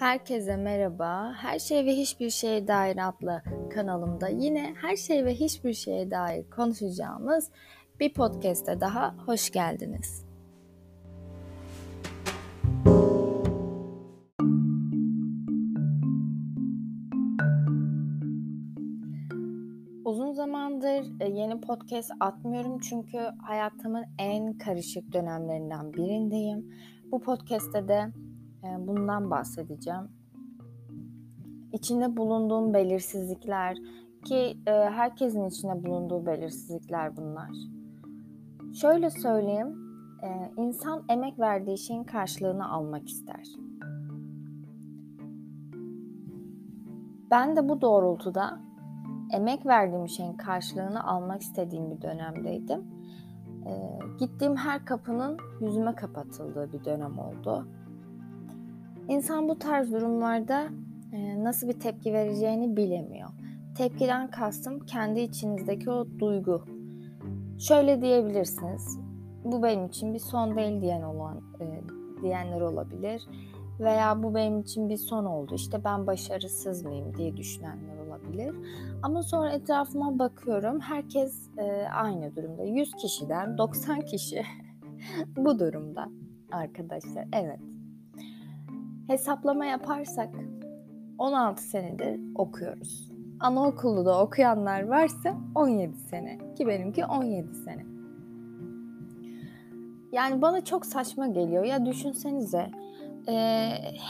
Herkese merhaba. Her şey ve hiçbir şeye dair adlı kanalımda yine her şey ve hiçbir şeye dair konuşacağımız bir podcast'e daha hoş geldiniz. Uzun zamandır e, yeni podcast atmıyorum çünkü hayatımın en karışık dönemlerinden birindeyim. Bu podcast'te de bundan bahsedeceğim. İçinde bulunduğum belirsizlikler ki e, herkesin içinde bulunduğu belirsizlikler bunlar. Şöyle söyleyeyim, e, insan emek verdiği şeyin karşılığını almak ister. Ben de bu doğrultuda emek verdiğim şeyin karşılığını almak istediğim bir dönemdeydim. E, gittiğim her kapının yüzüme kapatıldığı bir dönem oldu. İnsan bu tarz durumlarda e, nasıl bir tepki vereceğini bilemiyor. Tepkiden kastım kendi içinizdeki o duygu. Şöyle diyebilirsiniz. Bu benim için bir son değil diyen olan e, diyenler olabilir veya bu benim için bir son oldu. İşte ben başarısız mıyım diye düşünenler olabilir. Ama sonra etrafıma bakıyorum. Herkes e, aynı durumda. 100 kişiden 90 kişi bu durumda arkadaşlar. Evet. Hesaplama yaparsak 16 senedir okuyoruz. Anaokulu da okuyanlar varsa 17 sene ki benimki 17 sene. Yani bana çok saçma geliyor. Ya düşünsenize e,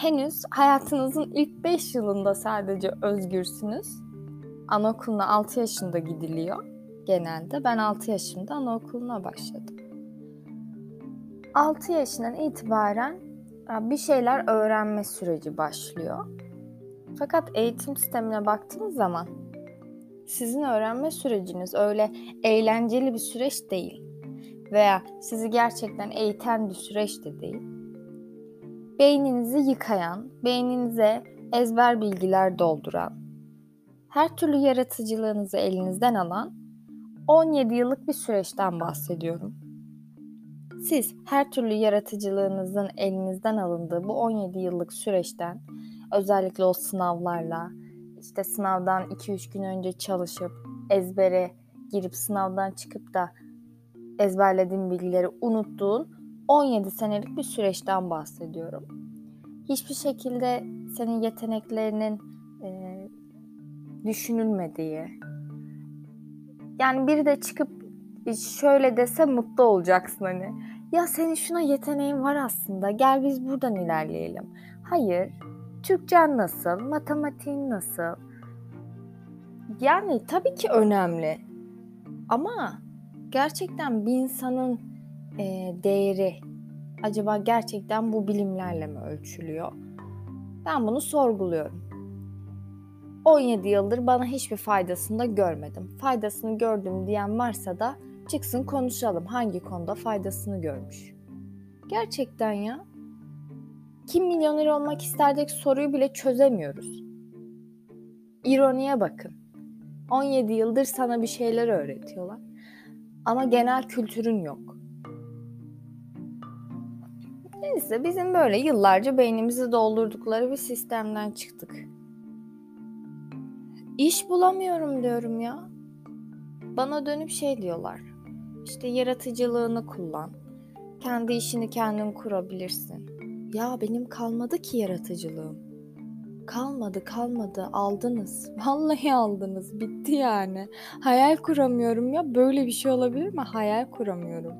henüz hayatınızın ilk 5 yılında sadece özgürsünüz. Anaokuluna 6 yaşında gidiliyor genelde. Ben 6 yaşında anaokuluna başladım. 6 yaşından itibaren bir şeyler öğrenme süreci başlıyor. Fakat eğitim sistemine baktığınız zaman sizin öğrenme süreciniz öyle eğlenceli bir süreç değil veya sizi gerçekten eğiten bir süreç de değil. Beyninizi yıkayan, beyninize ezber bilgiler dolduran, her türlü yaratıcılığınızı elinizden alan 17 yıllık bir süreçten bahsediyorum. Siz her türlü yaratıcılığınızın elinizden alındığı bu 17 yıllık süreçten özellikle o sınavlarla işte sınavdan 2-3 gün önce çalışıp ezbere girip sınavdan çıkıp da ezberlediğin bilgileri unuttuğun 17 senelik bir süreçten bahsediyorum. Hiçbir şekilde senin yeteneklerinin e, düşünülmediği yani biri de çıkıp şöyle dese mutlu olacaksın hani ya senin şuna yeteneğin var aslında. Gel biz buradan ilerleyelim. Hayır. Türkçen nasıl? Matematiğin nasıl? Yani tabii ki önemli. Ama gerçekten bir insanın e, değeri acaba gerçekten bu bilimlerle mi ölçülüyor? Ben bunu sorguluyorum. 17 yıldır bana hiçbir faydasını da görmedim. Faydasını gördüm diyen varsa da Çıksın konuşalım hangi konuda faydasını görmüş. Gerçekten ya. Kim milyoner olmak isterdeki soruyu bile çözemiyoruz. İroniye bakın. 17 yıldır sana bir şeyler öğretiyorlar. Ama genel kültürün yok. Neyse bizim böyle yıllarca beynimizi doldurdukları bir sistemden çıktık. İş bulamıyorum diyorum ya. Bana dönüp şey diyorlar. İşte yaratıcılığını kullan. Kendi işini kendin kurabilirsin. Ya benim kalmadı ki yaratıcılığım. Kalmadı kalmadı aldınız. Vallahi aldınız. Bitti yani. Hayal kuramıyorum ya. Böyle bir şey olabilir mi? Hayal kuramıyorum.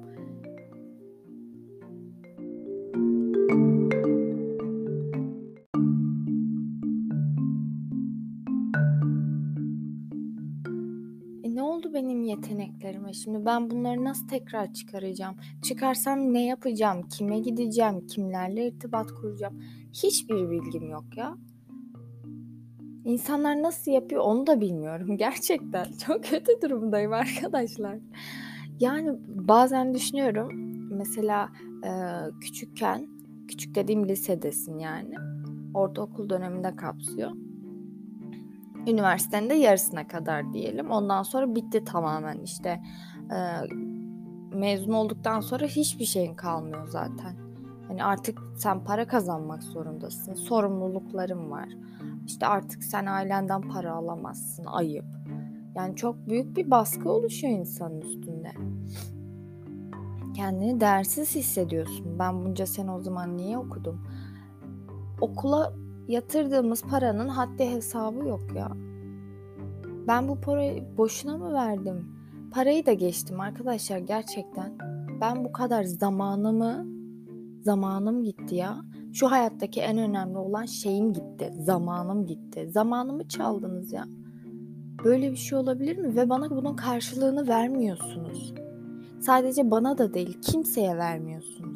Benim yeteneklerime? Şimdi ben bunları nasıl tekrar çıkaracağım? Çıkarsam ne yapacağım? Kime gideceğim? Kimlerle irtibat kuracağım? Hiçbir bilgim yok ya. İnsanlar nasıl yapıyor onu da bilmiyorum. Gerçekten çok kötü durumdayım arkadaşlar. Yani bazen düşünüyorum. Mesela e, küçükken, küçük dediğim lisedesin yani. Ortaokul döneminde kapsıyor üniversitenin de yarısına kadar diyelim. Ondan sonra bitti tamamen işte e, mezun olduktan sonra hiçbir şeyin kalmıyor zaten. Hani artık sen para kazanmak zorundasın. Sorumlulukların var. İşte artık sen ailenden para alamazsın. Ayıp. Yani çok büyük bir baskı oluşuyor insanın üstünde. Kendini değersiz hissediyorsun. Ben bunca sene o zaman niye okudum? Okula yatırdığımız paranın haddi hesabı yok ya. Ben bu parayı boşuna mı verdim? Parayı da geçtim arkadaşlar gerçekten. Ben bu kadar zamanımı zamanım gitti ya. Şu hayattaki en önemli olan şeyim gitti. Zamanım gitti. Zamanımı çaldınız ya. Böyle bir şey olabilir mi? Ve bana bunun karşılığını vermiyorsunuz. Sadece bana da değil, kimseye vermiyorsunuz.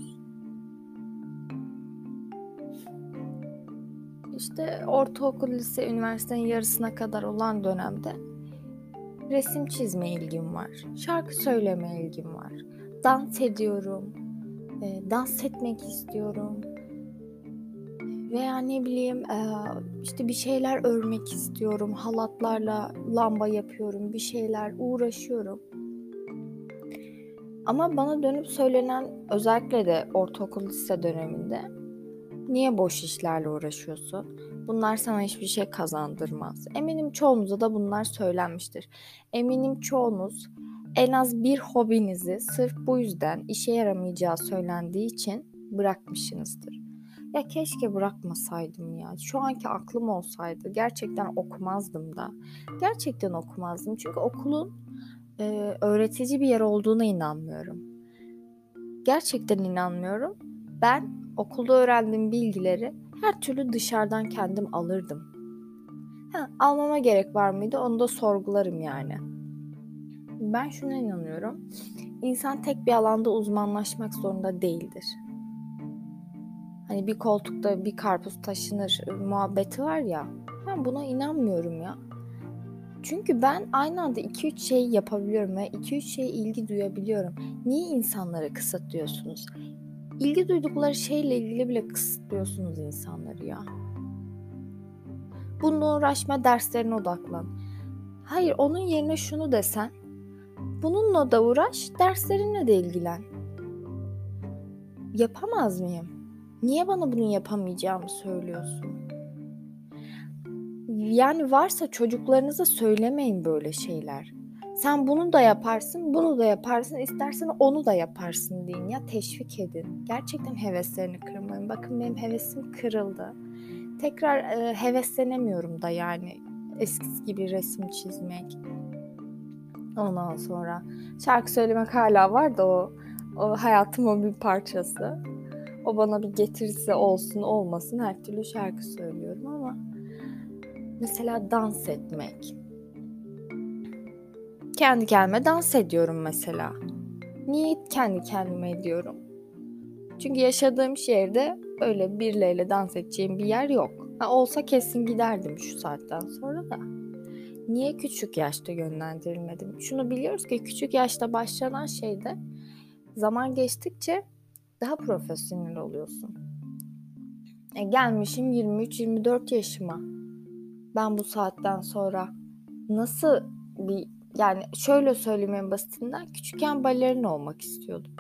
İşte ortaokul, lise, üniversitenin yarısına kadar olan dönemde resim çizme ilgim var. Şarkı söyleme ilgim var. Dans ediyorum. E, dans etmek istiyorum. Veya ne bileyim e, işte bir şeyler örmek istiyorum. Halatlarla lamba yapıyorum. Bir şeyler uğraşıyorum. Ama bana dönüp söylenen özellikle de ortaokul lise döneminde niye boş işlerle uğraşıyorsun? Bunlar sana hiçbir şey kazandırmaz. Eminim çoğunuza da bunlar söylenmiştir. Eminim çoğunuz en az bir hobinizi sırf bu yüzden işe yaramayacağı söylendiği için bırakmışsınızdır. Ya keşke bırakmasaydım ya. Şu anki aklım olsaydı gerçekten okumazdım da. Gerçekten okumazdım. Çünkü okulun e, öğretici bir yer olduğuna inanmıyorum. Gerçekten inanmıyorum. Ben okulda öğrendiğim bilgileri her türlü dışarıdan kendim alırdım. Ha, almama gerek var mıydı onu da sorgularım yani. Ben şuna inanıyorum. İnsan tek bir alanda uzmanlaşmak zorunda değildir. Hani bir koltukta bir karpuz taşınır muhabbeti var ya. Ben buna inanmıyorum ya. Çünkü ben aynı anda 2-3 şey yapabiliyorum ve 2-3 şeye ilgi duyabiliyorum. Niye insanları kısıtlıyorsunuz? İlgi duydukları şeyle ilgili bile kısıtlıyorsunuz insanları ya. Bununla uğraşma derslerine odaklan. Hayır onun yerine şunu desen. Bununla da uğraş, derslerinle de ilgilen. Yapamaz mıyım? Niye bana bunu yapamayacağımı söylüyorsun? Yani varsa çocuklarınıza söylemeyin böyle şeyler. Sen bunu da yaparsın, bunu da yaparsın, istersen onu da yaparsın deyin ya teşvik edin. Gerçekten heveslerini kırmayın. Bakın benim hevesim kırıldı. Tekrar e, heveslenemiyorum da yani eskisi gibi resim çizmek. Ondan sonra şarkı söylemek hala var da o, o hayatımın bir parçası. O bana bir getirisi olsun olmasın her türlü şarkı söylüyorum ama mesela dans etmek. Kendi kendime dans ediyorum mesela. Niye kendi kendime ediyorum? Çünkü yaşadığım şehirde öyle birileriyle dans edeceğim bir yer yok. Ha, olsa kesin giderdim şu saatten sonra da. Niye küçük yaşta yönlendirilmedim? Şunu biliyoruz ki küçük yaşta başlanan şeyde zaman geçtikçe daha profesyonel oluyorsun. E gelmişim 23-24 yaşıma. Ben bu saatten sonra nasıl bir yani şöyle söyleyeyim en basitinden küçükken balerin olmak istiyordum.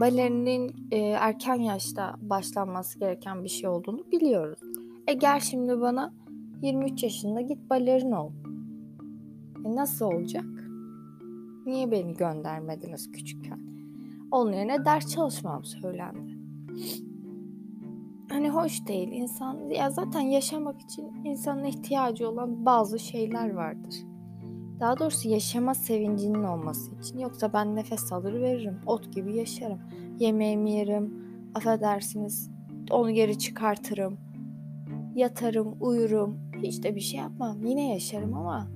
Balerinin e, erken yaşta başlanması gereken bir şey olduğunu biliyoruz. E gel şimdi bana 23 yaşında git balerin ol. E nasıl olacak? Niye beni göndermediniz küçükken? Onun yerine ders çalışmam söylendi. Hani hoş değil. insan ya zaten yaşamak için insanın ihtiyacı olan bazı şeyler vardır. Daha doğrusu yaşama sevincinin olması için. Yoksa ben nefes alır veririm. Ot gibi yaşarım. Yemeğimi yerim. Affedersiniz. Onu geri çıkartırım. Yatarım, uyurum. Hiç de bir şey yapmam. Yine yaşarım ama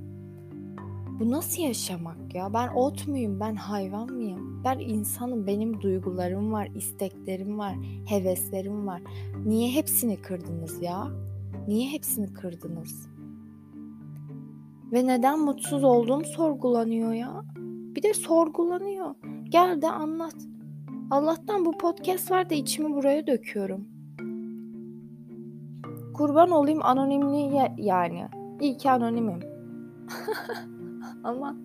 bu nasıl yaşamak ya? Ben ot muyum? Ben hayvan mıyım? Ben insanım. Benim duygularım var, isteklerim var, heveslerim var. Niye hepsini kırdınız ya? Niye hepsini kırdınız? Ve neden mutsuz olduğum sorgulanıyor ya. Bir de sorgulanıyor. Gel de anlat. Allah'tan bu podcast var da içimi buraya döküyorum. Kurban olayım anonimliğe yani. İyi ki anonimim. Ama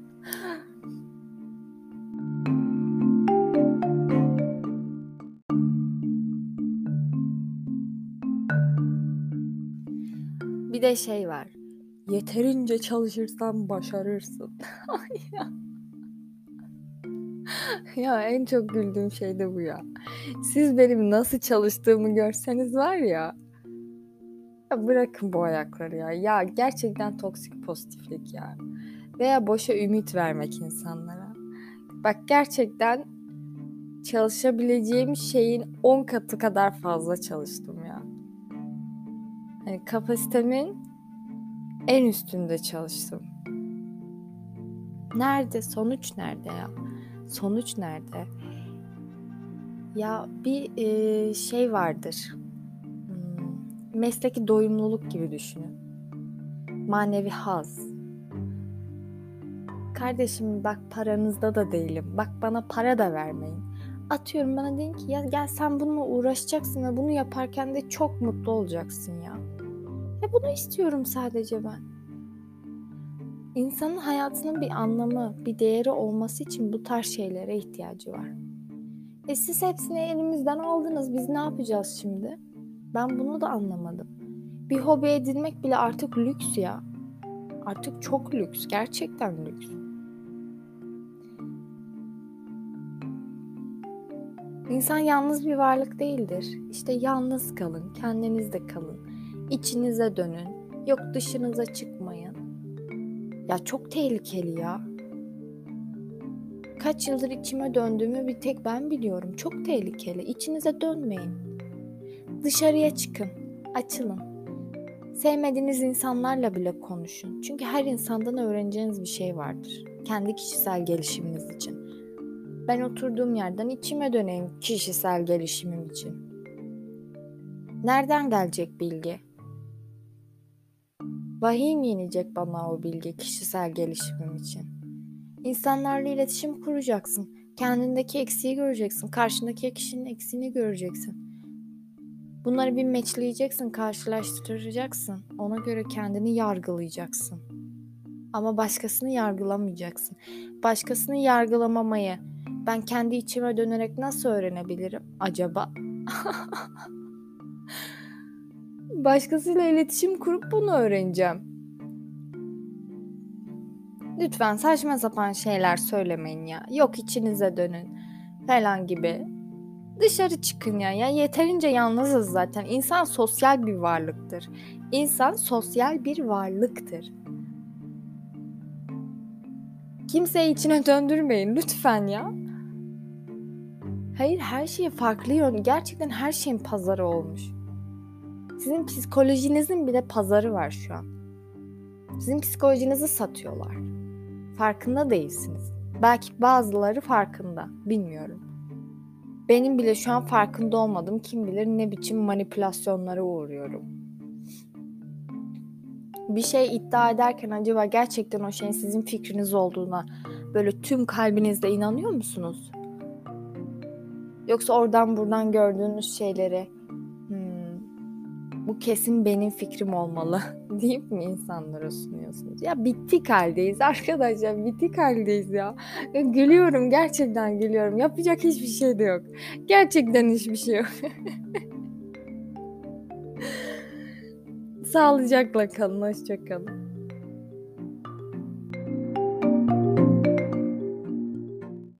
Bir de şey var. Yeterince çalışırsan başarırsın. ya. en çok güldüğüm şey de bu ya. Siz benim nasıl çalıştığımı görseniz var ya. ya bırakın bu ayakları ya. Ya gerçekten toksik pozitiflik ya. Veya boşa ümit vermek insanlara. Bak gerçekten çalışabileceğim şeyin 10 katı kadar fazla çalıştım ya. Hani kapasitemin en üstünde çalıştım. Nerede? Sonuç nerede ya? Sonuç nerede? Ya bir e, şey vardır. Hmm, mesleki doyumluluk gibi düşünün. Manevi haz. Kardeşim bak paranızda da değilim. Bak bana para da vermeyin. Atıyorum bana deyin ki ya gel sen bununla uğraşacaksın ve bunu yaparken de çok mutlu olacaksın ya. Bunu istiyorum sadece ben. İnsanın hayatının bir anlamı, bir değeri olması için bu tarz şeylere ihtiyacı var. E siz hepsini elimizden aldınız. Biz ne yapacağız şimdi? Ben bunu da anlamadım. Bir hobi edinmek bile artık lüks ya. Artık çok lüks. Gerçekten lüks. İnsan yalnız bir varlık değildir. İşte yalnız kalın, kendinizde kalın. İçinize dönün. Yok dışınıza çıkmayın. Ya çok tehlikeli ya. Kaç yıldır içime döndüğümü bir tek ben biliyorum. Çok tehlikeli. İçinize dönmeyin. Dışarıya çıkın. Açılın. Sevmediğiniz insanlarla bile konuşun. Çünkü her insandan öğreneceğiniz bir şey vardır. Kendi kişisel gelişiminiz için. Ben oturduğum yerden içime döneyim kişisel gelişimim için. Nereden gelecek bilgi? Vahiy mi inecek bana o bilgi kişisel gelişimim için? İnsanlarla iletişim kuracaksın. Kendindeki eksiği göreceksin. Karşındaki kişinin eksiğini göreceksin. Bunları bir meçleyeceksin, karşılaştıracaksın. Ona göre kendini yargılayacaksın. Ama başkasını yargılamayacaksın. Başkasını yargılamamayı ben kendi içime dönerek nasıl öğrenebilirim acaba? Başkasıyla iletişim kurup bunu öğreneceğim. Lütfen saçma sapan şeyler söylemeyin ya. Yok içinize dönün falan gibi. Dışarı çıkın ya. Ya yeterince yalnızız zaten. İnsan sosyal bir varlıktır. İnsan sosyal bir varlıktır. Kimseyi içine döndürmeyin lütfen ya. Hayır her şey farklı yön. Gerçekten her şeyin pazarı olmuş. Sizin psikolojinizin bile pazarı var şu an. Sizin psikolojinizi satıyorlar. Farkında değilsiniz. Belki bazıları farkında. Bilmiyorum. Benim bile şu an farkında olmadım. Kim bilir ne biçim manipülasyonlara uğruyorum. Bir şey iddia ederken acaba gerçekten o şeyin sizin fikriniz olduğuna böyle tüm kalbinizle inanıyor musunuz? Yoksa oradan buradan gördüğünüz şeyleri bu kesin benim fikrim olmalı deyip mi insanlara sunuyorsunuz? Ya bittik haldeyiz arkadaşlar bittik haldeyiz ya. ya. Gülüyorum gerçekten gülüyorum. Yapacak hiçbir şey de yok. Gerçekten hiçbir şey yok. Sağlıcakla kalın. Hoşçakalın.